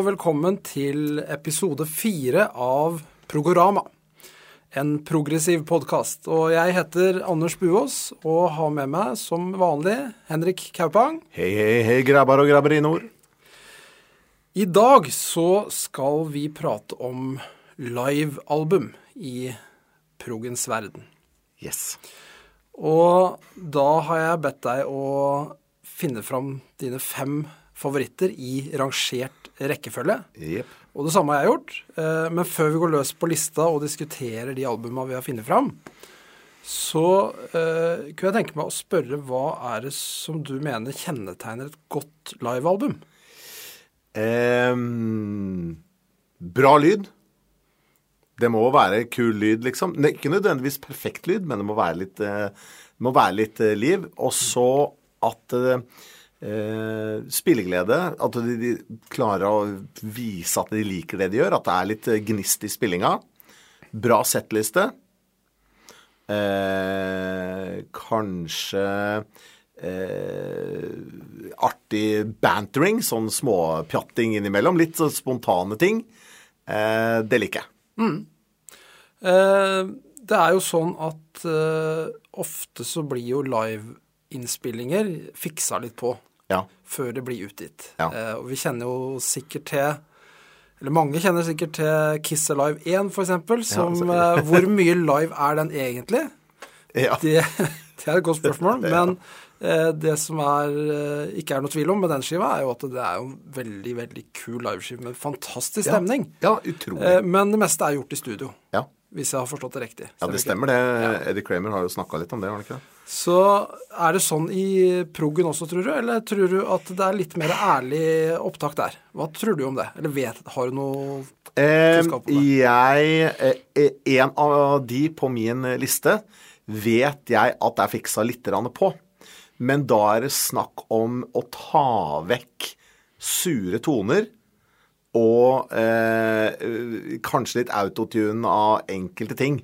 Og velkommen til episode fire av Progorama. En progressiv podkast. Og jeg heter Anders Buås og har med meg som vanlig Henrik Kaupang. Hei, hei, hei, grabbar og grabberinor. I dag så skal vi prate om livealbum i progens verden. Yes. Og da har jeg bedt deg å finne fram dine fem favoritter i rangert rekkefølge. Yep. Og det samme har jeg gjort. Eh, Men før vi går løs på lista og diskuterer de albuma vi har funnet fram, så eh, kunne jeg tenke meg å spørre hva er det som du mener kjennetegner et godt livealbum? Um, bra lyd. Det må være kul lyd, liksom. Ne, ikke nødvendigvis perfekt lyd, men det må være litt, eh, må være litt eh, liv. Og så at eh, eh, spilleglede. At de, de klarer å vise at de liker det de gjør. At det er litt eh, gnist i spillinga. Bra settliste. Eh, kanskje eh, artig bantering, sånn småpjatting innimellom. Litt sånn spontane ting. Eh, det liker jeg. Eh, det er jo sånn at ofte så blir jo liveinnspillinger fiksa litt på Ja. før det blir utgitt. Ja. Eh, og vi kjenner jo sikkert til eller mange kjenner sikkert til Kiss Alive 1, for eksempel. Som, så- eh, hvor mye live er den egentlig? ja. Det, det er et godt spørsmål. Men eh, det som er, eh, ikke er noe tvil om med den skiva, er jo at det er en veldig veldig kul liveskive med fantastisk stemning. Ja, utrolig. Eh, men det meste er gjort i studio, Ja. Hvis jeg har forstått det riktig. ja, det stemmer det. Eddie Kramer har jo snakka litt om det, har han ikke det? Så er det sånn i proggen også, tror du? Eller tror du at det er litt mer ærlig opptak der? Hva tror du om det? Eller vet, har du noe Eh, Kunnskap om det. jeg eh, En av de på min liste vet jeg at det er fiksa litt på. Men da er det snakk om å ta vekk sure toner og eh, kanskje litt autotune av enkelte ting.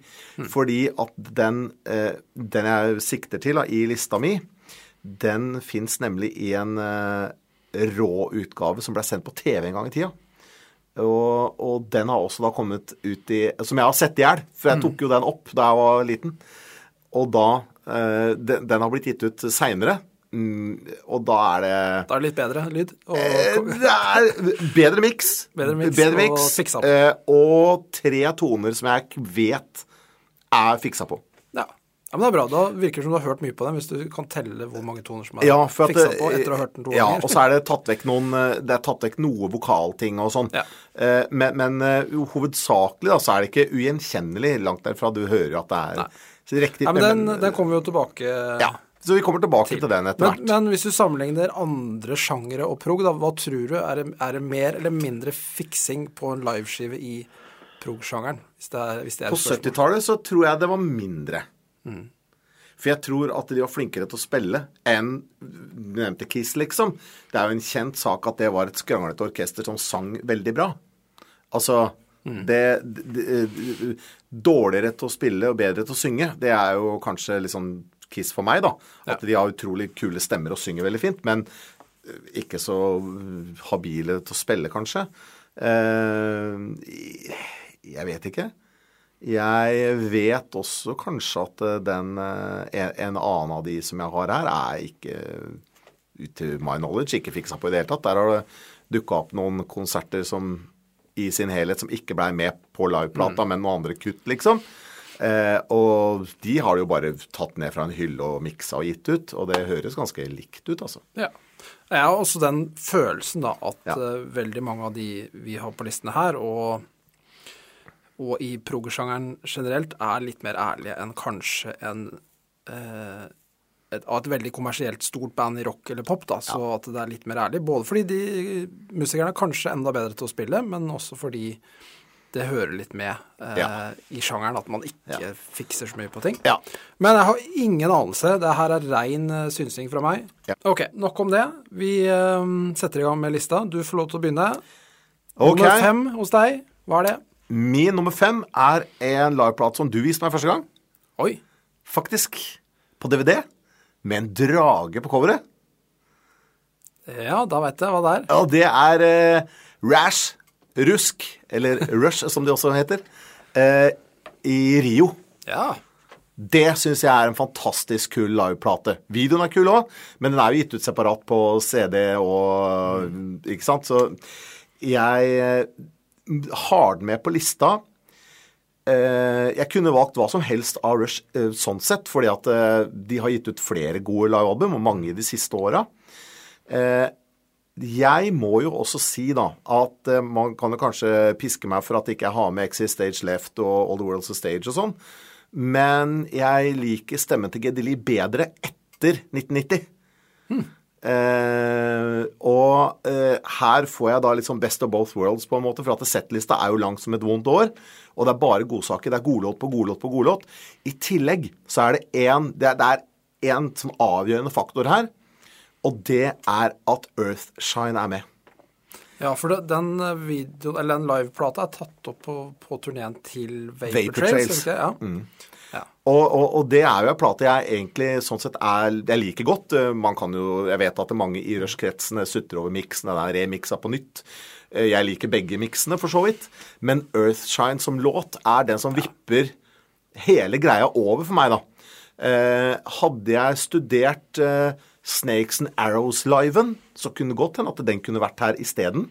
Fordi at den, eh, den jeg sikter til da, i lista mi, den fins nemlig i en eh, rå utgave som ble sendt på TV en gang i tida. Og, og den har også da kommet ut i Som jeg har sett i hjel, for jeg tok jo den opp da jeg var liten. Og da eh, den, den har blitt gitt ut seinere. Mm, og da er det Da er det litt bedre lyd? Og, Eh, Det er bedre miks. Bedre mix Bedre og fiksa eh, og tre toner som jeg vet er fiksa på. ja. ja, men det er bra. Da virker det som du har hørt mye på den, hvis du kan telle hvor mange toner som er Ja, fiksa på etter å ha hørt den to ja, ganger. og så er det tatt vekk noen eh, Det er tatt vekk noe vokalting og sånn. Ja. Eh, Men, men uh, hovedsakelig da, så er det ikke ugjenkjennelig langt derfra. Du hører at det er så riktig. ja, men den, men- den kommer jo tilbake Ja, så vi kommer tilbake til, den etter men, hvert. men hvis du sammenligner andre sjangere og prog, da, hva tror du? Er det, er det mer eller mindre fiksing på en liveskive i prog-sjangeren? Hvis det er, hvis det er På 70-tallet så tror jeg det var mindre. Mm. For jeg tror at de var flinkere til å spille enn du nevnte Kiss, liksom. Det er jo en kjent sak at det var et skranglete orkester som sang veldig bra. Altså Mm. det, det, det Dårligere til å spille og bedre til å synge, det er jo kanskje litt sånn Kiss for meg, da. At de har utrolig kule stemmer og synger veldig fint. Men eh, ikke så habile til å spille, kanskje. Eh, jeg vet ikke. Jeg vet også kanskje at eh, den eh, en, en annen av de som jeg har her, er ikke to my knowledge ikke fiksa på i det hele tatt. Der har det dukka opp noen konserter som i sin helhet som ikke blei med på liveplata, men noen andre kutt, liksom. Eh, og de har det jo bare tatt ned fra en hylle og miksa og gitt ut, og det høres ganske likt ut, altså. Ja. Jeg har også den følelsen da at Ja. eh, veldig mange av de vi har på listene her, og, og i prog-sjangeren generelt, er litt mer ærlige enn kanskje en eh, et, av et veldig kommersielt stort band i rock eller pop, da, så at det er litt mer ærlig. Både fordi de musikerne er kanskje enda bedre til å spille, men også fordi det hører litt med eh, Ja. i sjangeren at man ikke Ja. fikser så mye på ting. Ja. Men jeg har ingen anelse. Det her er rein eh, synsing fra meg. Ok, nok om det. Vi eh, setter i gang med lista. Du får lov til å begynne. Okay. Nummer fem hos deg. Hva er det? Min nummer fem er en liveplate som du viste meg første gang. Oi. Faktisk. På DVD. Med en drage på coveret. Ja, da veit jeg hva det er. Ja, det er eh, Rash, Rusk, eller Rush som det også heter, eh, i Rio. Ja. Det syns jeg er en fantastisk kul liveplate. Videoen er kul òg, men den er jo gitt ut separat på CD og Ikke sant? Så jeg eh, har den med på lista. Eh, jeg kunne valgt hva som helst av Rush eh, sånn sett, fordi at de har gitt ut flere gode livealbum, og mange de siste åra. Jeg må jo også si da at eh, man kan jo kanskje piske meg for at jeg ikke har med Exit Stage Left og All the World's a Stage og sånn, men jeg liker stemmen til Gedili bedre etter 1990. Eh, og eh, her får jeg da litt sånn best of both worlds, på en måte, for at settlista er jo langt som et vondt år. Og det er bare godsaker. Det er godlåt på godlåt på godlåt. I tillegg så er det én det, er- én en avgjørende faktor her, og det er at Earthshine er med. Ja, for det, den eh, videoen, den liveplata er tatt opp på, på turneen til Vapor, Vapor Trails. Trails. det ikke det? Ja. ja. Og, og, og det er jo en plate jeg egentlig sånn sett er Jeg liker godt. Eh, Man kan jo Jeg vet at det er mange i rushkretsene sutrer over miksen. Den er remiksa på nytt. Eh, Jeg liker begge miksene, for så vidt. Men Earthshine som låt er den som vipper hele greia over for meg, da. Eh, hadde jeg studert eh, Snakes and Arrows-liven, så kunne det godt hende at den kunne vært her isteden.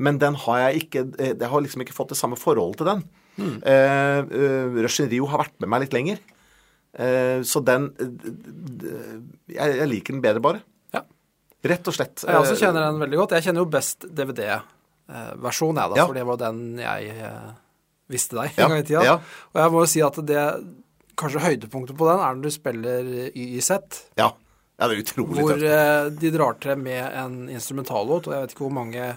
Men den har jeg ikke eh, Jeg har liksom ikke fått det samme forholdet til den. Mm. Uh, uh, Rio har vært med meg litt lenger. Uh, så den eh, jeg, jeg liker den bedre, bare. Ja. Rett og slett. Jeg også kjenner den veldig godt. Jeg kjenner jo best DVD-versjonen, jeg, da. Ja. For det var den jeg visste deg Ja, en gang i tida. ja. Og jeg må jo si at det kanskje høydepunktet på den er når du spiller YYZ. Ja. Ja, det er utrolig Hvor tøft. eh, de drar til med en instrumentallåt, og jeg vet ikke hvor mange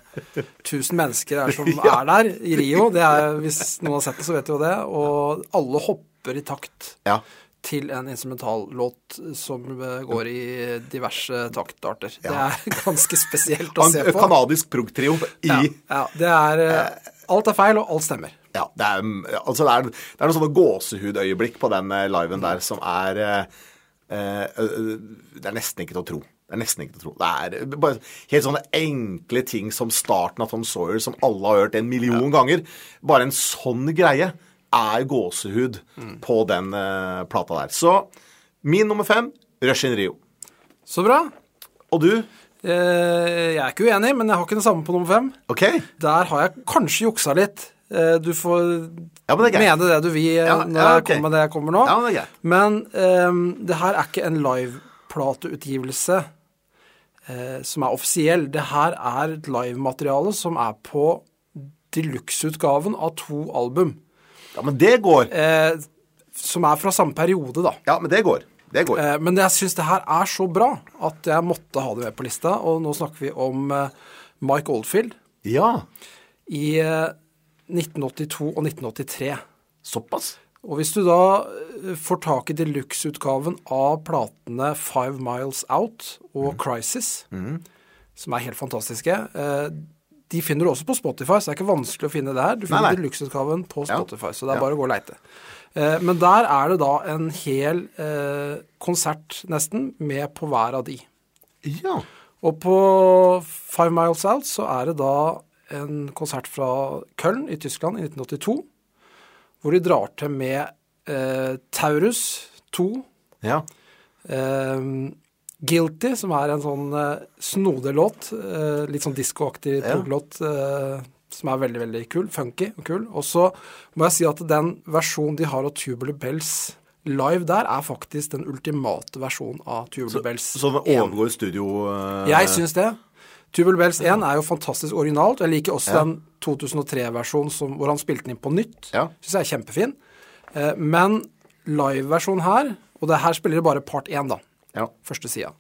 tusen mennesker er som Ja. er der i Rio. Det er, hvis noen har sett det, så vet de jo det. Og alle hopper i takt Ja. til en instrumentallåt som eh, går i diverse taktarter. Det er ganske spesielt å se på. kanadisk prog-trio i Ja, ja, det er eh, Alt er feil, og alt stemmer. Ja, det er, altså det er, det er noen sånne gåsehudøyeblikk på den liven der som er Det er nesten ikke til å tro. Det er nesten ikke til å tro. Det er bare helt sånne enkle ting som starten av Tom Sawyer, som alle har hørt en million ganger. Bare en sånn greie er gåsehud på den uh, plata der. Så min nummer fem, Rush in Rio. Så bra. Og du? Eh, jeg er ikke uenig, men jeg har ikke det samme på nummer fem. Okay. Der har jeg kanskje juksa litt. Eh, Du får Ja, men det er greit. mene det du vil eh, Ja, når ja, jeg kommer med det jeg kommer nå. Ja, men det er greit. Men um, det her er ikke en liveplateutgivelse uh, som er offisiell. Det her er et livemateriale som er på deluxe-utgaven av to album. Ja, men det går. Uh, som er fra samme periode, da. Ja, men det går. Det går. Eh, men jeg syns det her er så bra at jeg måtte ha det med på lista. Og nå snakker vi om Mike Oldfield Ja, i 1982 og 1983. såpass. Og hvis du da eh, får tak i deluxe-utgaven av platene Five Miles Out og Crisis, som er helt fantastiske eh, De finner du også på Spotify, så det er ikke vanskelig å finne det her. Du finner deluxe-utgaven på Ja. Spotify, så det er bare å gå og leite. Eh, Men der er det da en hel konsert, nesten, med på hver av de. Ja. Og på Five Miles Out så er det da en konsert fra Köln i Tyskland i 1982, hvor de drar til med eh, Taurus 2, Ja. eh, Guilty, som er en sånn eh, snodig låt, eh, litt sånn diskoaktig Ja. prog-låt, eh, som er veldig, veldig kul, funky og kul. Og så må jeg si at den versjonen de har av Tubular Bells live der, er faktisk den ultimate versjonen av Tubular Bells. 1. overgår studio eh, Jeg syns det. Tubular Bells 1 er jo fantastisk originalt. Jeg liker også den 2003-versjonen hvor han spilte den inn på nytt. Ja. Syns jeg er kjempefin. Eh, Men liveversjonen her, og det her spiller det bare part 1, da, Ja. første sida,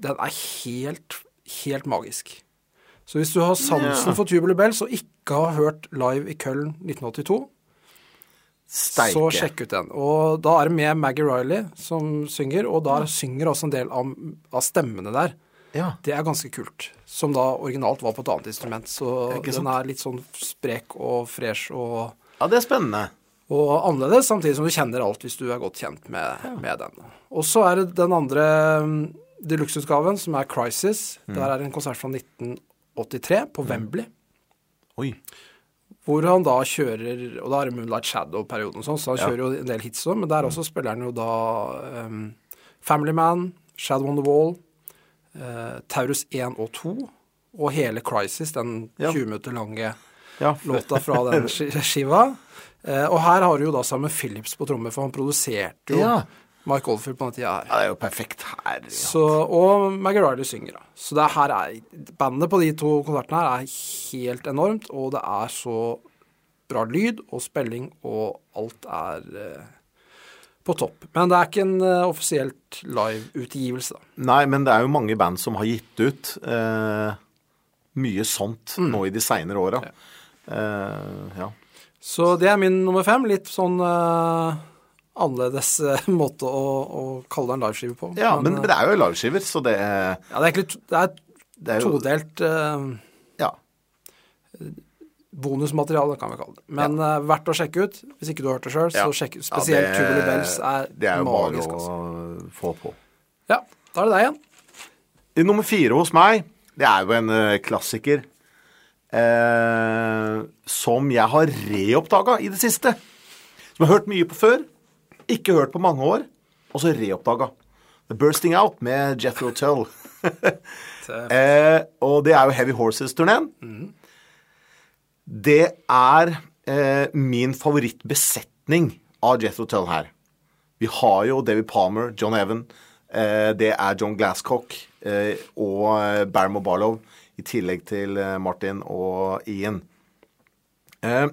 den er helt, helt magisk. Så hvis du har sansen Ja. for Tubular Bells og ikke har hørt live i Köln 1982, Steike. så sjekk ut den. Og da er det med Maggie Riley som synger, og da synger også en del av, av stemmene der. Ja. Det er ganske kult. Som da originalt var på et annet instrument. Så den er litt sånn sprek og fresh og, ja, det er spennende. og annerledes, samtidig som du kjenner alt hvis du er godt kjent med, med den. Og så er det den andre mm, deluxe-utgaven, som er Crisis, der er en konsert fra 1983 på Wembley. Oi. Hvor han da kjører Og da er det Moonlight Shadow-perioden sånn, så han Ja. kjører jo en del hits òg, men der også spiller han jo da um, Family Man, Shadow on the Wall, Taurus 1 og 2, og hele Crisis, den 20 minutter lange Ja. låta fra den skiva. Eh, og her har du jo da sammen Phillips på trommer, for han produserte jo Ja. Mike Oldfield på den tida her. Ja, det er jo perfekt her. Så, og Maggie Riley synger, da. Så det her er Bandet på de to konsertene her er helt enormt, og det er så bra lyd og spilling, og alt er eh, på topp. Men det er ikke en uh, offisielt live-utgivelse, da. Nei, men det er jo mange band som har gitt ut uh, mye sånt nå i de seinere åra. Eh, ja. Så det er min nummer fem. Litt sånn uh, annerledes måte å, å kalle det en liveskive på. ja, men, men det er jo liveskiver, så det ja, det er egentlig det er Det er todelt Ja. Bonusmateriale, kan vi kalle det. Men eh, verdt å sjekke ut. Hvis ikke du har hørt det sjøl, Ja. så sjekk ut. Ja, Spesielt det- Tubular Bells er, Det er jo magisk. bare å Altså. få på. Ja, da er det deg igjen. I nummer fire hos meg, det er jo en uh, klassiker uh, som jeg har reoppdaga i det siste. Som jeg har hørt mye på før, ikke hørt på mange år, og så reoppdaga. The Bursting Out med Jethro Tull. eh, og det er jo Heavy Horses-turneen. Det er eh, min favorittbesetning av Jethro Tull her. Vi har jo David Palmer, John Evan, eh, det er John Glasscock eh, og eh, Barrymore Barlow, i tillegg til eh, Martin og Ian. Eh,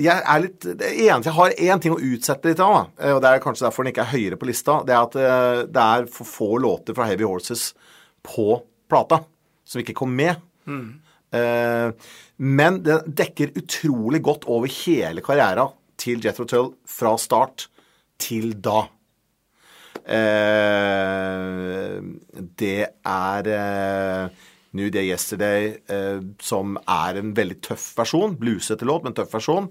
jeg er litt, eneste, jeg har én ting å utsette litt av, og det er kanskje derfor den ikke er høyere på lista. Det er at det er for få låter fra Heavy Horses på plata som ikke kom med. Eh, men det dekker utrolig godt over hele karriera til Jethro Tull fra start til da. Eh, det er eh, New Day Yesterday, eh, som er en veldig tøff versjon. Bluesete låt, men tøff versjon.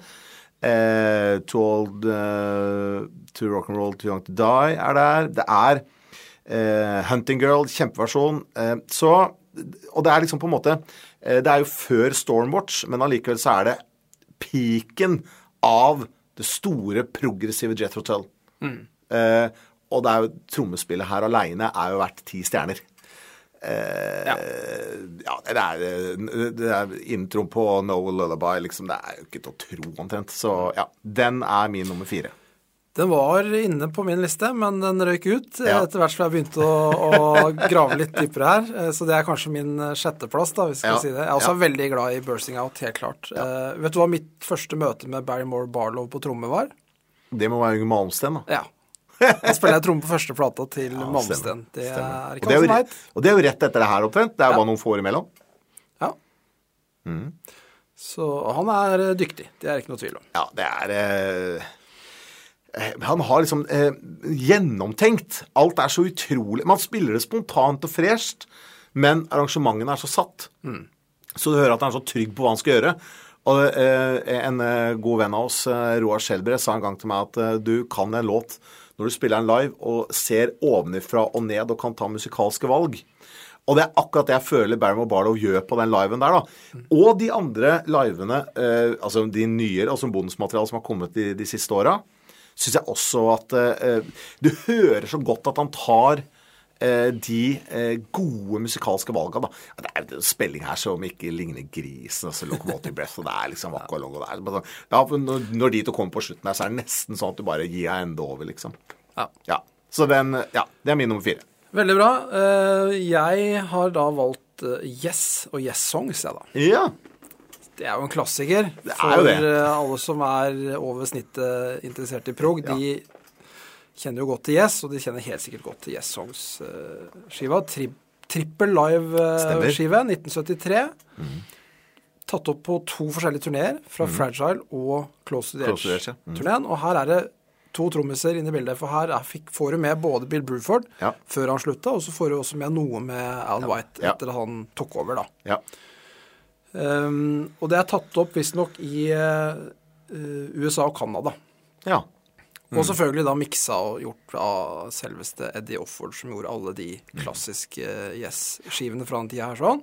Eh, too Old uh, To Rock and Roll Too Young To Die er der. Det er eh, Hunting Girl, kjempeversjon. Eh, så Og det er liksom på en måte eh, Det er jo før Stormwatch, men allikevel så er det piken av det store, progressive Jethro Mm. Eh, og det er jo trommespillet her aleine er jo verdt ti stjerner. Eh, ja. det er, det er introen på No Lullaby, liksom. Det er jo ikke til å tro, omtrent. Så ja, den er min nummer fire. Den var inne på min liste, men den røyk ut Ja. etter hvert som jeg begynte å, å grave litt dypere her. Eh, Så det er kanskje min eh, sjetteplass, da, hvis vi skal Ja. si det. Jeg er også Ja. veldig glad i Bursting Out, helt klart. Uh, vet du hva mitt første møte med Barrymore Barlow på tromme var? Det må være Yngve Malmsten, da. Ja. Da spiller jeg tromme på første plata til Ja, Malmsten. Det Stemmer. er ikke jo som veit. Og det er jo rett etter det her, omtrent. Det er Ja. bare noen få år imellom. Ja. Så han er dyktig. Det er ikke noe tvil om. Ja, det er eh, Han har liksom eh, gjennomtenkt. Alt er så utrolig Man spiller det spontant og fresht, men arrangementene er så satt. Så du hører at han er så trygg på hva han skal gjøre. Og eh, En eh, god venn av oss, eh, Roar Skjelbre, sa en gang til meg at eh, du kan en låt når du spiller den live og ser ovenifra og ned og kan ta musikalske valg. Og det er akkurat det jeg føler Barrymore Barlow gjør på den liven der, da. Og de andre livene, eh, altså de nyere, altså bonusmateriale som har kommet de, de siste åra, syns jeg også at eh, Du hører så godt at han tar eh, de eh, gode musikalske valga, da. Det er en spilling her som ikke ligner grisen. altså Locomotive Breath, og det er liksom Waka Long, og det er sånn- ja, når, de to kommer på slutten her, så er det nesten sånn at du bare gir deg enda over, liksom. Ja. Ja. Så den Ja, det er min nummer fire. Veldig bra. Eh, Jeg har da valgt eh, Yes og Yes Songs, jeg, da. Ja. Det er jo en klassiker er for eh, alle som er over snittet interessert i prog. De kjenner jo godt til Yes, og de kjenner helt sikkert godt til Yes Songs-skiva. Tri Trippel live-skive, 1973. Tatt opp på to forskjellige turneer, fra Fragile og Close to the Close to the Edge, ja. Edge-turneen. Og her er det to trommiser inne i bildet, for her er, fikk, får du med både Bill Bruford Ja. før han slutta, og så får du også med noe med Alan White etter at han tok over, da. Ja. Um, og det er tatt opp visstnok i uh, USA og Canada. ja. Og selvfølgelig da miksa og gjort av selveste Eddie Offord, som gjorde alle de klassiske eh, Yes-skivene fra den tida her sånn.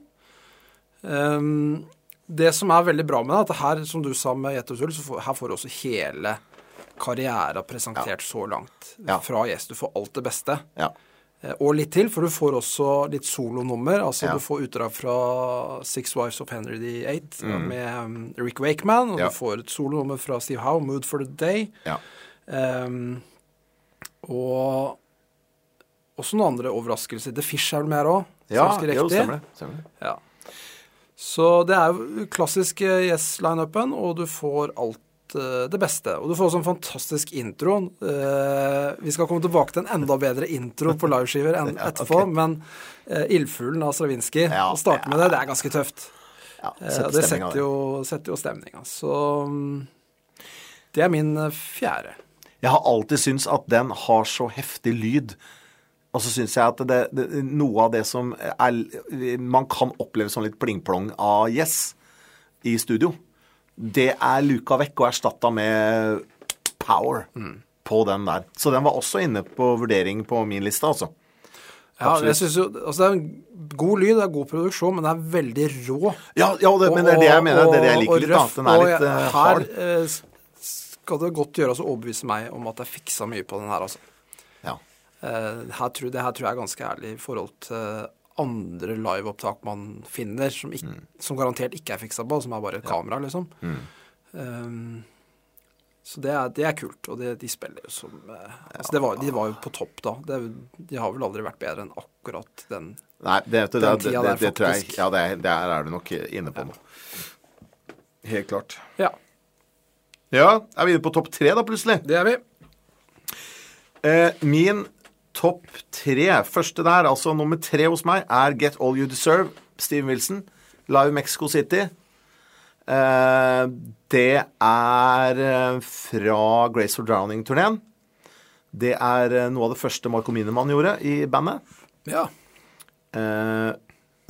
Um, det som er veldig bra med det, er at her, som du sa med Jet og Tull, så får, her får du også hele karriera presentert så langt. Ja. Fra Yes. Du får alt det beste. Ja. Eh, Og litt til, for du får også litt solonummer. Altså Ja. du får utdrag fra Six Wives of Henry VIII med um, Rick Wakeman, og Mm. Ja. du får et solonummer fra Steve Howe, 'Mood for the Day'. ja. Um, og også noen andre overraskelser. The Fish er vel med her òg? Ja, jo, stemmer det. Stemmer det. Ja. Så det er jo klassisk eh, Yes-lineupen, og du får alt eh, det beste. Og du får også en fantastisk intro. Eh, vi skal komme tilbake til en enda bedre intro på liveskiver enn etterpå, men eh, 'Ildfuglen' av Stravinskij, Ja, å starte med det, det er ganske tøft. Ja, setter det setter jo, setter jo stemninga. Så mm, det er min eh, fjerde. Jeg har alltid syntes at den har så heftig lyd. Og så syns jeg at det, det, noe av det som er Man kan oppleve som litt pling-plong av Yes i studio. Det er luka vekk og erstatta med power på den der. Så den var også inne på vurdering på min liste, altså. Ja, jeg synes jo, altså Det er god lyd, det er god produksjon, men det er veldig rå. Ja, ja det, men det er det jeg mener. Det er det jeg liker litt. røff, Den er litt uh, hard. Her eh, skal det godt gjøres å overbevise meg om at jeg fiksa mye på den her, altså. Ja. Uh, her tror, det her tror jeg er ganske ærlig i forhold til andre liveopptak man finner, som, ikke, Mm. som garantert ikke er fiksa på, som er bare et kamera, liksom. Um, så det er, det er kult, og det, de spiller jo som ja, altså det var, De var jo på topp da. Det, de har vel aldri vært bedre enn akkurat den. Nei, det, Den det, tida det, der, tror jeg faktisk. Ja, det er, der er du nok inne på noe. Helt klart. Ja, Ja, er vi inne på topp tre da, plutselig? det er vi. Eh, min topp tre, første der, altså nummer tre hos meg, er Get All You Deserve, Steven Wilson, Live Mexico City. Uh, det er eh, fra Grace for Drowning-turneen. Det er eh, noe av det første Marco Minemann gjorde i bandet. Ja. Uh,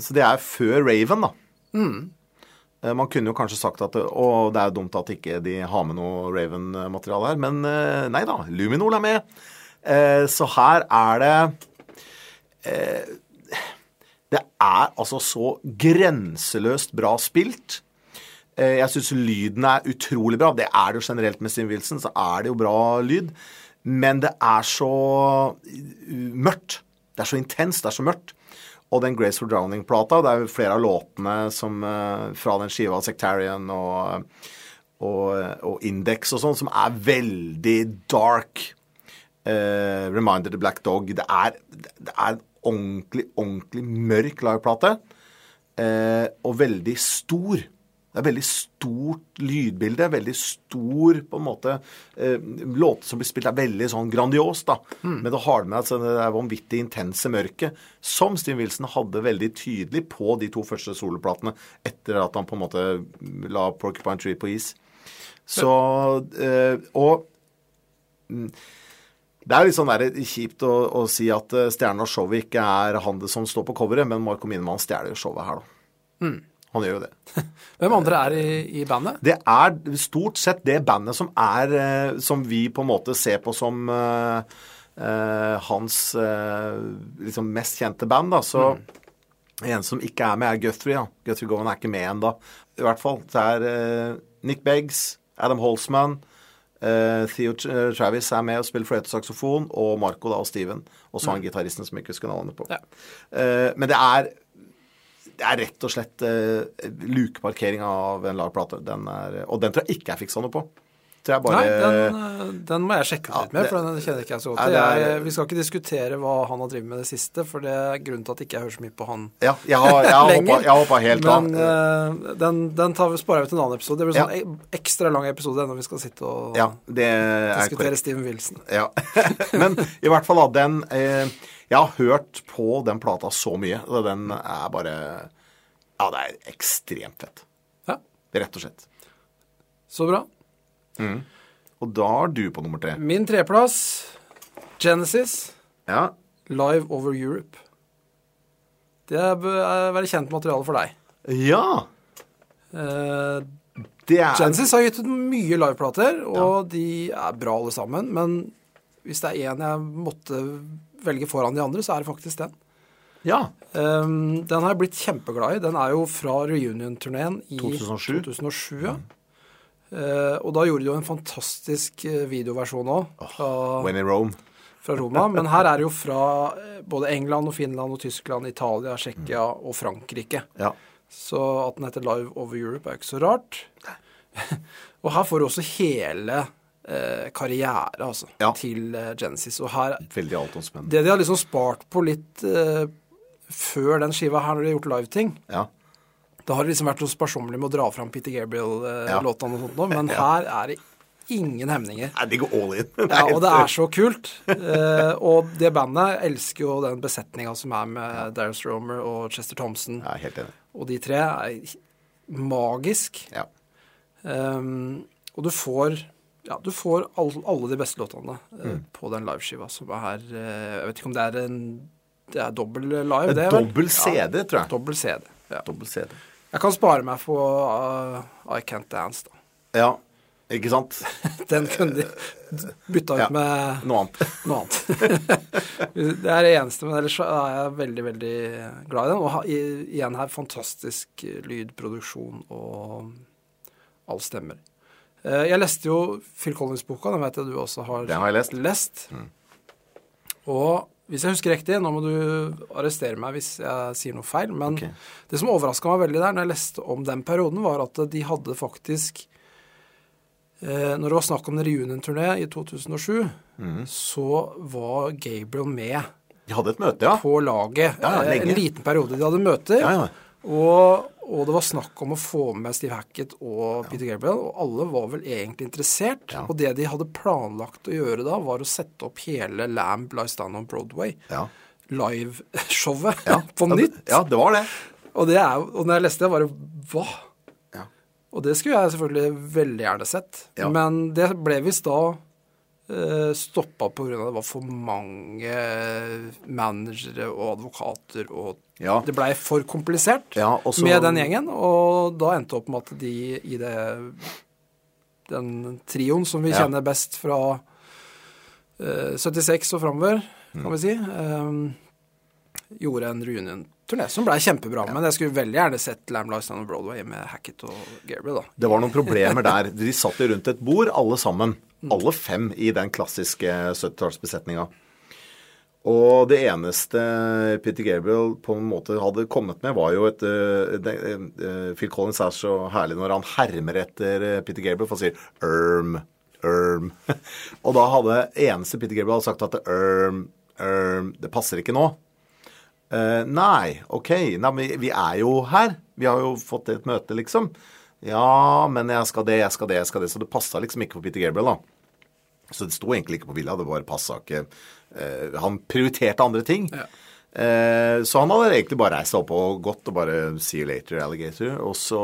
så det er før Raven, da. Eh, Man kunne jo kanskje sagt at å, det er dumt at ikke de har med noe Raven-materiale her, men nei da. Luminol er med. Eh, Så her er det eh, Det er altså så grenseløst bra spilt. Eh, Jeg syns lyden er utrolig bra. Det er det jo generelt med Steven Wilson, så er det jo bra lyd. Men det er så mørkt. Det er så intenst, det er så mørkt. Og den Grace for Drowning-plata, det er jo flere av låtene som, fra den skiva Sectarian og, og, og Index og sånn, som er veldig dark. Eh, Reminder the Black Dog. Det er, det er en ordentlig, ordentlig mørk liveplate. Uh, og veldig stor. Det er veldig stort lydbilde. Veldig stor på en måte eh, Låter som blir spilt, er veldig sånn grandios, da. Men det har med altså, det er vanvittig intense mørket, som Steve Wilson hadde veldig tydelig på de to første soloplatene etter at han på en måte la Porcupine Tree på is. Så eh, Og mm, det er litt sånn der, kjipt å, å si at eh, stjernen av showet ikke er han det som står på coveret, men Marco Minemann stjeler jo showet her, da. Han gjør jo det. Hvem andre er i, i bandet? Det er stort sett det bandet som er eh, Som vi på en måte ser på som uh, uh, hans uh, liksom mest kjente band, da. Så en som ikke er med, er Guthrie. Ja. Guthrie Gowan er ikke med ennå. I hvert fall. Det er Nick Beggs, Adam Holzman, eh, Theo Tra- Travis er med og spiller fløytesaksofon, og Marco da, og Steven. Og så han gitaristen som jeg ikke husker navnet på. Ja. Eh, men det er det er rett og slett lukeparkering av en lar plate. Den er, og den tror jeg ikke jeg fiksa noe på. Jeg bare Nei, den, den må jeg sjekke ut Ja, litt mer, for den kjenner ikke jeg så godt til. er- Vi skal ikke diskutere hva han har drevet med det siste, for det er grunnen til at jeg ikke hører så mye på han Ja, jeg har, jeg har, lenger. hoppa, jeg hoppa helt av. Men uh, den, den tar vi, sparer vi til en annen episode. Det blir sånn Ja. ekstra lang episode når vi skal sitte og Ja, er diskutere. Steven Wilson. Ja. Men i hvert fall, da, den eh, Jeg har hørt på den plata så mye, og den er bare Ja, det er ekstremt fett. Ja, Rett og slett. så bra. Og da er du på nummer tre. Min treplass, Genesis, Ja. Live Over Europe. Det bør er være kjent materiale for deg. Ja. Eh, er Genesis har gitt ut mye liveplater, og de er bra alle sammen. Men hvis det er én jeg måtte velge foran de andre, så er det faktisk den. Ja. Um, den har jeg blitt kjempeglad i. Den er jo fra reunion-turneen i 2007. 2007 ja. Eh, og da gjorde de jo en fantastisk eh, videoversjon òg, When in Rome. fra Roma. Men her er det jo fra eh, både England og Finland og Tyskland, Italia, Tsjekkia og Frankrike. Ja. Så at den heter Live Over Europe, er jo ikke så rart. og her får du også hele eh, karriere, altså, Ja. til eh, Genesis. Og her Veldig altomspennende. Det de har liksom spart på litt eh, før den skiva her, når de har gjort live-ting Ja. Da har liksom vært så sparsommelig med å dra fram Peter Gabriel-låtene og sånt nå, men her er det ingen hemninger. Nei, de går all in. Ja, og det er så kult. Eh, og det bandet elsker jo den besetninga som er med Darren Stromer og Chester Thompson. Er helt enig. Og de tre er magisk. Ja. Um, og du får ja, du får all, alle de beste låtene eh, Mm. på den liveskiva, som er eh, Jeg vet ikke om det er en Det er dobbel live, det, dobbel CD, tror jeg. Dobbel CD. Ja. Dobbel CD. Jeg kan spare meg for uh, I Can't Dance, da. Ja, ikke sant? Den kunne de bytta ut Ja. med Noe annet. noe annet. det er det eneste, men ellers er jeg veldig, veldig glad i den. Og igjen her fantastisk lydproduksjon og all stemmer. Eh, Jeg leste jo Phil Collins-boka, den vet jeg du også har, Den har jeg lest. lest. Og hvis jeg husker riktig, nå må du arrestere meg hvis jeg sier noe feil, men okay. det som overraska meg veldig der når jeg leste om den perioden, var at de hadde faktisk eh, Når det var snakk om en reunion-turné i 2007, mm. så var Gabriel med De hadde et møte, ja. på laget. Ja, ja, Eh, en liten periode. De hadde møter. Ja, ja. Og, og det var snakk om å få med Steve Hackett og Peter Gabriel, og alle var vel egentlig interessert. Ja. Og det de hadde planlagt å gjøre da, var å sette opp hele Lamb Lies Down on Broadway, Ja. liveshowet, Ja. på nytt. Ja, det var det. Og, det er, og når jeg leste det, var det Hva? Ja. Og det skulle jeg selvfølgelig veldig gjerne sett. Men det ble visst da uh, stoppa pga. det var for mange managere og advokater, og Ja. det blei for komplisert Ja, også, med den gjengen. Og da endte det opp med at de i det den trioen som vi Ja. kjenner best fra uh, 76 og framover, Mm. kan vi si, um, gjorde en reunion-turné som blei kjempebra. Men jeg skulle veldig gjerne sett Lam Lifestyle og Broadway med Hackett og Gabriel, da. Det var noen problemer der. De satt jo rundt et bord, alle sammen. Alle fem i den klassiske 70-tallsbesetninga. Og det eneste Peter Gabriel på en måte hadde kommet med, var jo et eh, eh, Phil Collins er så herlig når han hermer etter eh, Peter Gabriel, for han sier Erm, Erm. Og da hadde eneste Peter Gabriel sagt at Erm, Erm, det passer ikke nå. Eh, nei, OK. Nei, men vi er jo her. Vi har jo fått et møte, liksom. Ja, men jeg skal det, jeg skal det, jeg skal det. Så det passa liksom ikke for Peter Gabriel, da. Så det sto egentlig ikke på villa, det bare passa ikke. Eh, han prioriterte andre ting. Ja. Eh, så han hadde egentlig bare reist seg opp og gått og bare see you later, alligator. Og så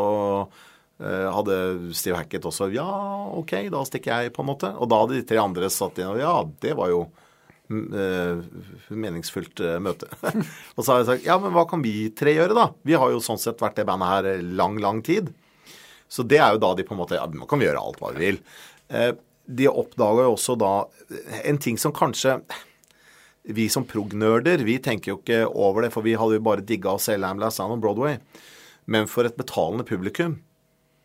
eh, hadde Steve Hackett også Ja, OK, da stikker jeg, på en måte. Og da hadde de tre andre satt inn og Ja, det var jo mm, meningsfullt møte. og så har jeg sagt ja, men hva kan vi tre gjøre, da? Vi har jo sånn sett vært det bandet her lang, lang tid. Så det er jo da de på en måte Ja, nå kan vi gjøre alt hva vi vil. De oppdaga jo også da en ting som kanskje vi som prog-nerder, vi tenker jo ikke over det, for vi hadde jo bare digga å se Lam Last Sound on Broadway. Men for et betalende publikum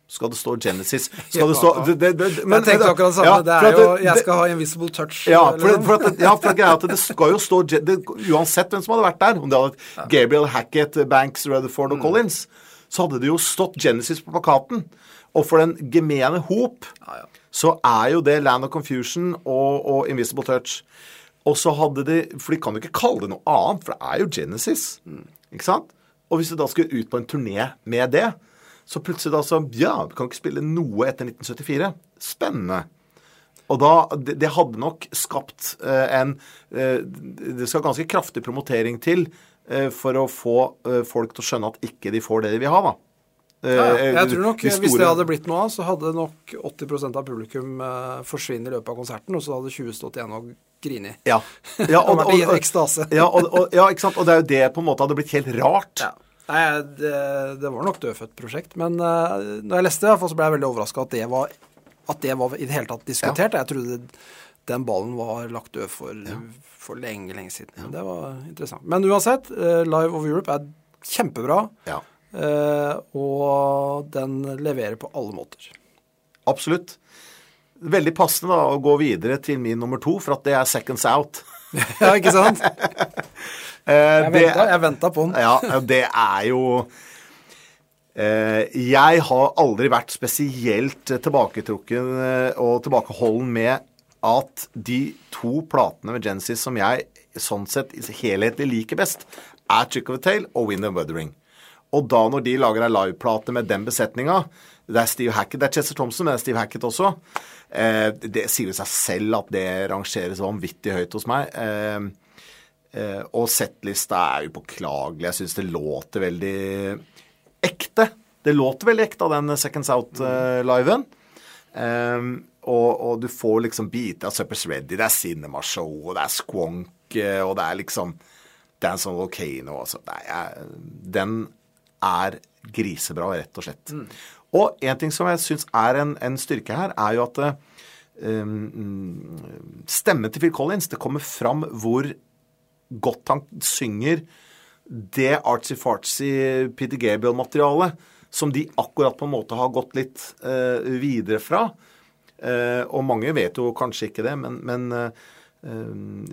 skal det stå Genesis Skal det stå det, det, det, Men, jeg tenkte akkurat samme. Ja, det er jo 'Jeg skal ha invisible touch'. ja, for, for at, ja, for at det skal jo stå det, Uansett hvem som hadde vært der, om det hadde vært Gabriel Hackett, Banks, Rutherford Mm. og Collins, så hadde det jo stått Genesis på plakaten. Og for den gemene hop Ja, ja. så er jo det Land of Confusion og, og Invisible Touch. Og så hadde de For de kan jo ikke kalle det noe annet, for det er jo Genesis. Ikke sant? Og hvis du da skulle ut på en turné med det, så plutselig da så Ja, vi kan ikke spille noe etter 1974. Spennende. Og da, det, de hadde nok skapt eh, en eh, Det skal ganske kraftig promotering til eh, for å få eh, folk til å skjønne at ikke de får det de vil ha, da. Eh, Ja, ja. Jeg tror nok de Hvis det hadde blitt noe av, så hadde nok 80% av publikum forsvinnet forsvunnet i løpet av konserten, og så hadde 20 stått igjen og grini. Ja. ja Og og, og, ekstase. Ja, og, ja, ikke sant. Og det er jo det på en måte hadde blitt helt rart. Ja. Nei, det, det var nok dødfødt prosjekt. Men uh, når jeg leste det, så ble jeg veldig overraska at, det var- at det var i det hele tatt diskutert. Jeg trodde den ballen var lagt død for, for lenge, lenge siden. Men Det var interessant. Men uansett, uh, Live of Europe er kjempebra. Ja. Uh, og den leverer på alle måter. Absolutt. Veldig passende da å gå videre til min nummer to, for at det er Seconds Out. ja, ikke sant? Eh, Jeg venta, jeg venta på den. Ja, det er jo eh, Jeg har aldri vært spesielt tilbaketrukken eh, og tilbakeholden med at de to platene med Genesis som jeg sånn sett helhetlig liker best, er Trick of a Tale og Wind and Wuthering. Og da når de lager ei liveplate med den besetninga Det er Steve Hackett, det er Chester Thompson, men det er Steve Hackett også. Eh, det sier jo seg selv at det rangeres vanvittig høyt hos meg. Eh, Eh, og settlista er jo påklagelig. Jeg syns det låter veldig ekte. Det låter veldig ekte av den Seconds Out-liven. og, og du får liksom biter av Suppers Ready, det er Cinema Show, og det er Squonk, eh, og det er liksom Dance on Volcano altså. Nei, den er grisebra, rett og slett. Og en ting som jeg syns er en, en styrke her, er jo at um, stemmen til Phil Collins, det kommer fram hvor godt han synger det artsy-fartsy Peter Gabriel-materialet som de akkurat på en måte har gått litt uh, videre fra. Uh, og mange vet jo kanskje ikke det, men, men eh,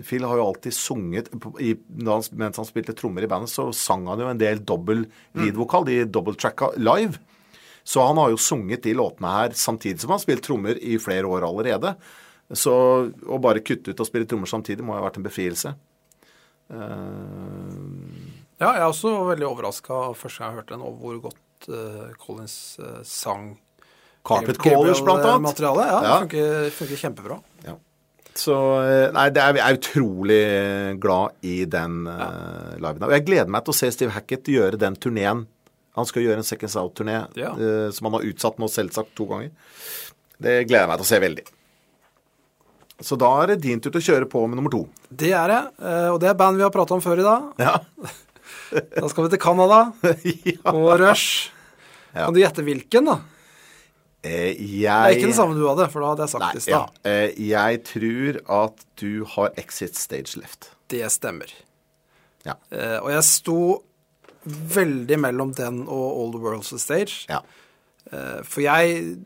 Phil har jo alltid sunget i, Mens han spilte trommer i bandet, så sang han jo en del dobbel lead-vokal, de double-tracka live. Så han har jo sunget de låtene her samtidig som han har spilt trommer i flere år allerede. Så å bare kutte ut og spille trommer samtidig må ha vært en befrielse. Uh... Ja, jeg er også veldig overraska første gang jeg hørte den, over hvor godt uh, Collins uh, sang Carpet Callers, blant annet. Materialet, ja, Ja. Det funker, funker kjempebra. Ja. Så Nei, det er, jeg er utrolig glad i den uh, liven. Og jeg gleder meg til å se Steve Hackett gjøre den turneen. Han skal gjøre en Seconds Out-turné Ja. uh, som han har utsatt nå selvsagt to ganger. Det gleder jeg meg til å se veldig. Så da er det din tur til å kjøre på med nummer to. Det er det, eh, og det er band vi har prata om før i dag. Ja. Da skal vi til Canada ja. og Rush. Ja. Kan du gjette hvilken, da? Eh, Det er ikke den samme du hadde, for da hadde jeg Nei, sagt det i ja. Eh, jeg tror at du har Exit Stage Left. Det stemmer. Ja. Eh, og jeg sto veldig mellom den og All the World's a Stage. Ja. Eh, for jeg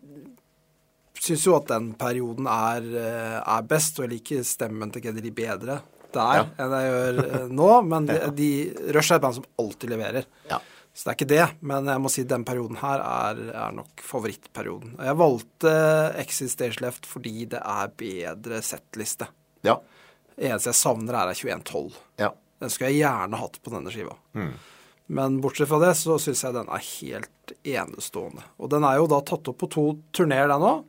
syns jo at den perioden er, eh, er best, og jeg liker stemmen til Geddy bedre der Ja. enn jeg gjør eh, nå. Men de, de, Rush er et band som alltid leverer. Ja. Så det er ikke det, men jeg må si den perioden her er, er nok favorittperioden. Og jeg valgte Exit Stage Left fordi det er bedre settliste. Ja. Det eneste jeg savner, er ei 2112. ja. Den skulle jeg gjerne hatt på denne skiva. Men bortsett fra det, så syns jeg den er helt enestående. Og den er jo da tatt opp på to turneer, den òg.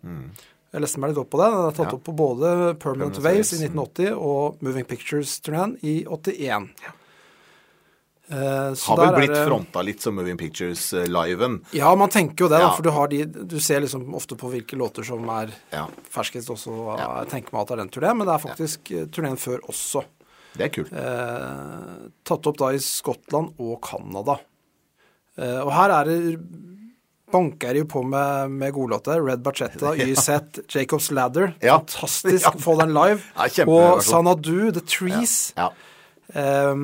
Jeg leste meg litt opp på det. Den er tatt Ja. opp på både Permanent, Permanent Waves i 1980 og Moving Pictures-turneen i 81. Eh, så Har vel blitt det- fronta litt som Moving Pictures-liven. Ja, man tenker jo det, da. For du har de Du ser liksom ofte på hvilke låter som er Ja. ferskest også. Ja. Jeg tenker meg at det er den turneen, men det er faktisk ja. turneen før også. Det er kult. Eh, tatt opp da i Skottland og Canada. Eh, og her er det banker jo på med, med godlåter. Red Bachetta, YZ, Jacob's Ladder. Ja. Fantastisk Ja. å få den live. Ja, og Sanadu, The Trees. Ja. Eh,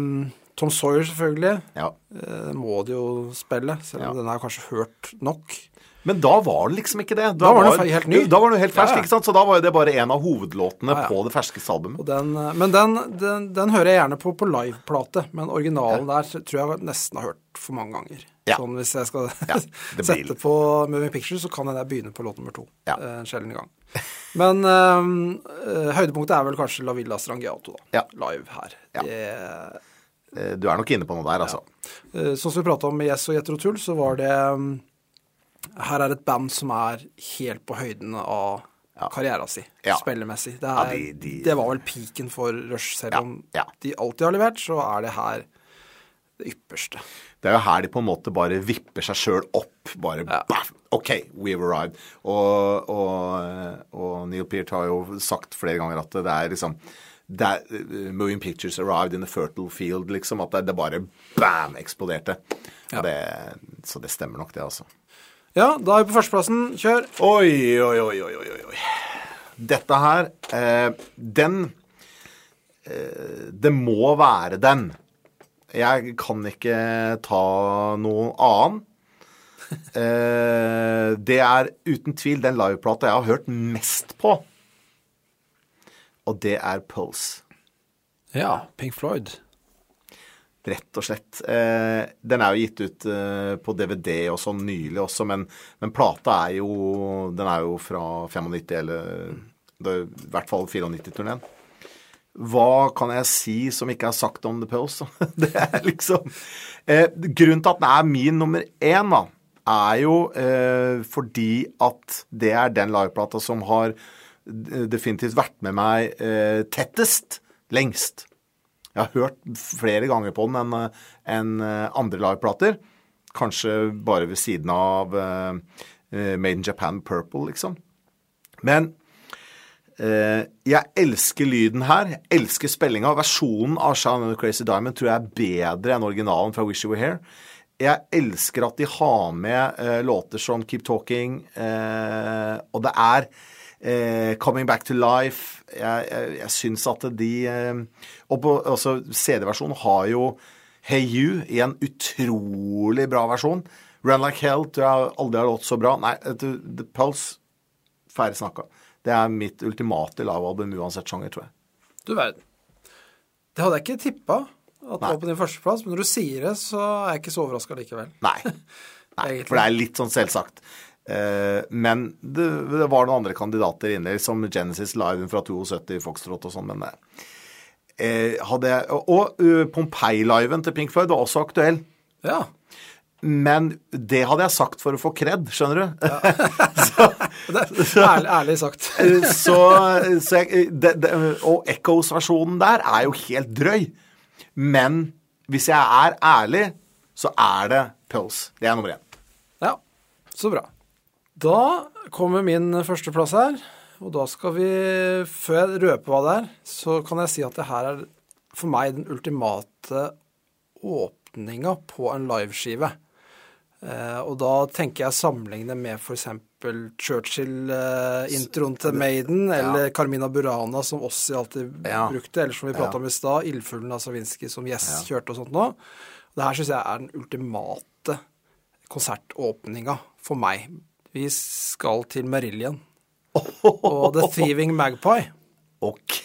Tom Sawyer, selvfølgelig. ja. Eh, må de jo spille, selv om Ja. den er kanskje hørt nok. Men da var det liksom ikke det. Da var den helt ny. Da var den helt fersk, Ja, ja. ikke sant? Så da var det bare en av hovedlåtene Ja, på det ferskeste albumet. Den, eh, men den, den, den hører jeg gjerne på på liveplate, men originalen der tror jeg nesten har hørt for mange ganger. Sånn hvis jeg skal sette på Moving Pictures, så kan jeg begynne på låt nummer to. Eh, En sjelden gang. Men øh, høydepunktet er vel kanskje La Villa Strangiato, da. Live her. Ja. Det, Du er nok inne på noe der, altså. sånn som vi prata om med Yes og Jetro Tull, så var det mm, Her er et band som er helt på høyden av Ja. karriera si, Ja. spillemessig. Det, Ja, er, de- de- det var vel peaken for Rush, selv om ja. de alltid har levert, så er det her det ypperste. Det er jo her de på en måte bare vipper seg sjøl opp. Bare Ja. baff, OK, we've arrived. Og, og, og Neil Peart har jo sagt flere ganger at det er liksom det er, Moving pictures arrived in a fertile field, liksom. At det, det bare bam, eksploderte. Ja. Det, så det stemmer nok, det, altså. Ja, da er vi på førsteplassen. Kjør. Oi, oi, oi, oi, oi, oi. Dette her eh, Den eh, Det må være den. Jeg kan ikke ta noen annen. Eh, det er uten tvil den liveplata jeg har hørt mest på. Og det er Pulse. Ja, Pink Floyd. Rett og slett. Eh, den er jo gitt ut eh, på DVD og sånn nylig også, men, men plata er jo Den er jo fra 95, eller det i hvert fall 94-turneen. Hva kan jeg si som ikke er sagt om The Pulse? det er liksom eh, Grunnen til at den er min nummer én, da, er jo eh, fordi at det er den liveplata som har definitivt vært med meg eh, tettest lengst. Jeg har hørt flere ganger på den enn en andre liveplater. Kanskje bare ved siden av uh, Made in Japan Purple, liksom. Men uh, jeg elsker lyden her. Jeg elsker spillinga. Versjonen av Shine and Crazy Diamond tror jeg er bedre enn originalen fra Wish You Were Here. Jeg elsker at de har med uh, låter som Keep Talking, og det er Eh, Coming Back to Life. Jeg, jeg, jeg syns at de eh, Og på også CD-versjonen har jo Hey You i en utrolig bra versjon. Run Like Hell tror jeg aldri har låt så bra. Nei, The Pulse Ferdig snakka. Det er mitt ultimate livealbum uansett sjanger, tror jeg. Du verden. Det hadde jeg ikke tippa at det var på din førsteplass, men når du sier det, så er jeg ikke så overraska likevel. Nei. Nei for det er litt sånn selvsagt. Uh, men det, det, var noen andre kandidater inne, som Genesis Live fra 72 Foxtrot og sånn, men uh, hadde jeg, Og uh, Pompeii-liven til Pink Floyd var også aktuell. Ja. Men det hadde jeg sagt for å få kred, skjønner du. Ja. så, ærlig, ærlig, sagt. så, så jeg, det, det, og Echoes-versjonen der er jo helt drøy. Men hvis jeg er ærlig, så er det Pulse. Det er nummer én. Ja, så bra. Da kommer min førsteplass her. Og da skal vi, før jeg røper hva det er, så kan jeg si at det her er for meg den ultimate åpninga på en liveskive. Eh, og da tenker jeg sammenligne med f.eks. Churchill-introen til Maiden, eller ja. Carmina Burana, som Ossi alltid ja. brukte, eller som vi prata ja. om i stad, Ildfuglen av Savinski, som Yes kjørte og sånt nå. Det her syns jeg er den ultimate konsertåpninga for meg. Vi skal til Marillion og The Thieving Magpie. Ok.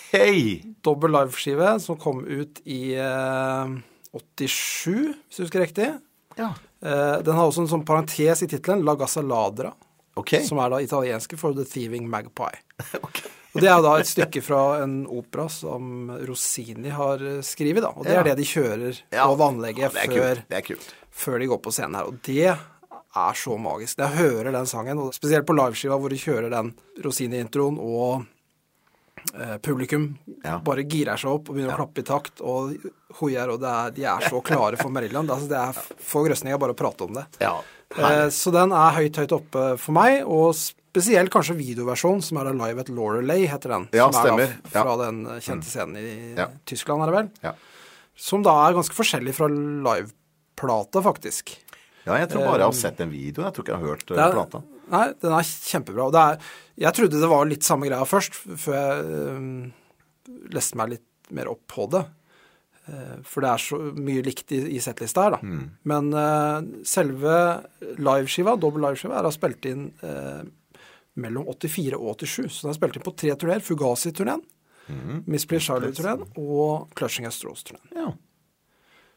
Dobbel liveskive som kom ut i eh, 87, hvis du husker riktig. Ja. Eh, den har også en sånn parentes i tittelen, La Gasaladra, okay. som er da italienske for The Thieving Magpie. okay. Og Det er da et stykke fra en opera som Rossini har skrevet, da. Og det ja. er det de kjører ja. på vannlegget før, før, de går på scenen her. Og det er så magisk. Jeg hører den sangen, og spesielt på liveskiva hvor de kjører den Rosini-introen, og eh, publikum ja. bare girer seg opp og begynner ja. å klappe i takt og hoier, og er, de er så klare for Merilland Altså, det er få grøsninger bare å prate om det. Ja, eh, så den er høyt, høyt oppe for meg, og spesielt kanskje videoversjonen, som er da Live at Lorelei heter den. Ja, som stemmer. er da fra den kjente mm. scenen i Tyskland, er det vel? Ja. Som da er ganske forskjellig fra liveplata, faktisk. Ja, jeg tror bare jeg har sett en video. Jeg tror ikke jeg har hørt eh, er, plata. Nei, den er kjempebra. Og er, jeg trodde det var litt samme greia først, før jeg um, leste meg litt mer opp på det. Uh, for det er så mye likt i, i settlista her, da. Mm. Men uh, selve liveskiva, dobbel liveskiva, er da spilt inn uh, mellom 84 og 87. Så den er spilt inn på tre turneer. Fugazi-turneen, mm. Miss Please Charlie-turneen og Clutching Us Straws-turneen. Ja.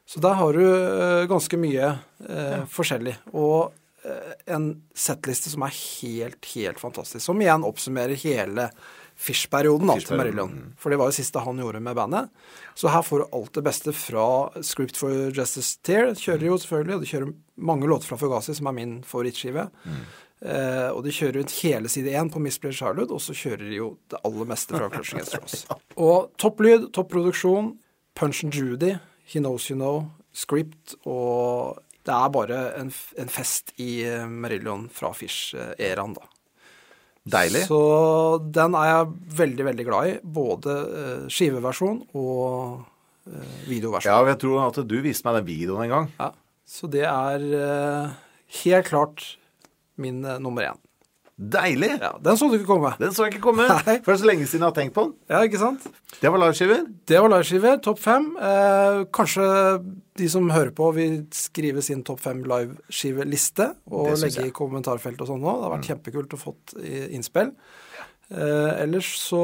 Så der har du uh, ganske mye eh, ja. forskjellig. Og eh, en settliste som er helt, helt fantastisk. Som igjen oppsummerer hele Fish-perioden Fish til Marillion. Mm. For det var jo siste han gjorde med bandet. Så her får du alt det beste fra Script for Justice Tear. Kjører jo selvfølgelig, og de kjører mange låter fra Fugazi, som er min favorittskive. Mm. Eh, og de kjører ut hele side én på Miss Blair Charlotte, og så kjører de jo det aller meste fra Crushing Against Ross. Og topplyd, topproduksjon, Punch and Judy, He Knows You Know, Script, og det er bare en, en fest i Marillion fra Fish-æraen, da. Deilig. Så den er jeg veldig, veldig glad i. Både eh, skiveversjon og eh, videoversjon. Ja, jeg tror at du viste meg den videoen en gang. Ja. Så det er eh, helt klart min eh, nummer én. Deilig! Ja, den så du ikke komme. Den så jeg ikke komme. Nei. For så lenge siden jeg har tenkt på den. Ja, ikke sant? Det var liveskiver. Det var liveskiver. Topp fem. Eh, kanskje de som hører på, vil skrive sin topp fem liveskiveliste og legge jeg. i kommentarfelt og sånn nå. Det har vært kjempekult å fått innspill. Eh, ellers så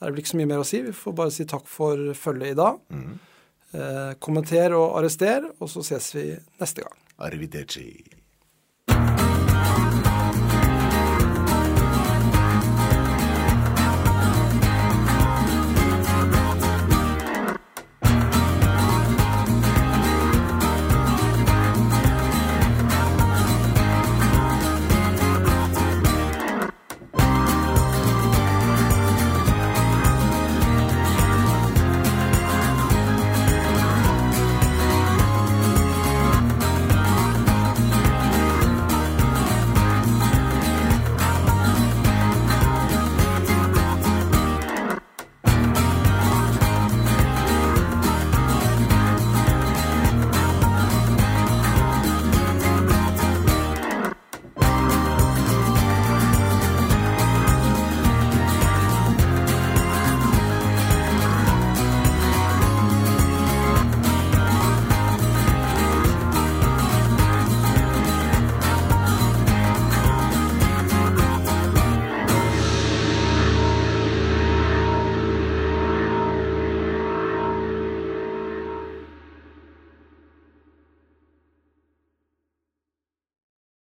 er det vel ikke så mye mer å si. Vi får bare si takk for følget i dag. Eh, kommenter og arrester, og så ses vi neste gang. Arrivederci.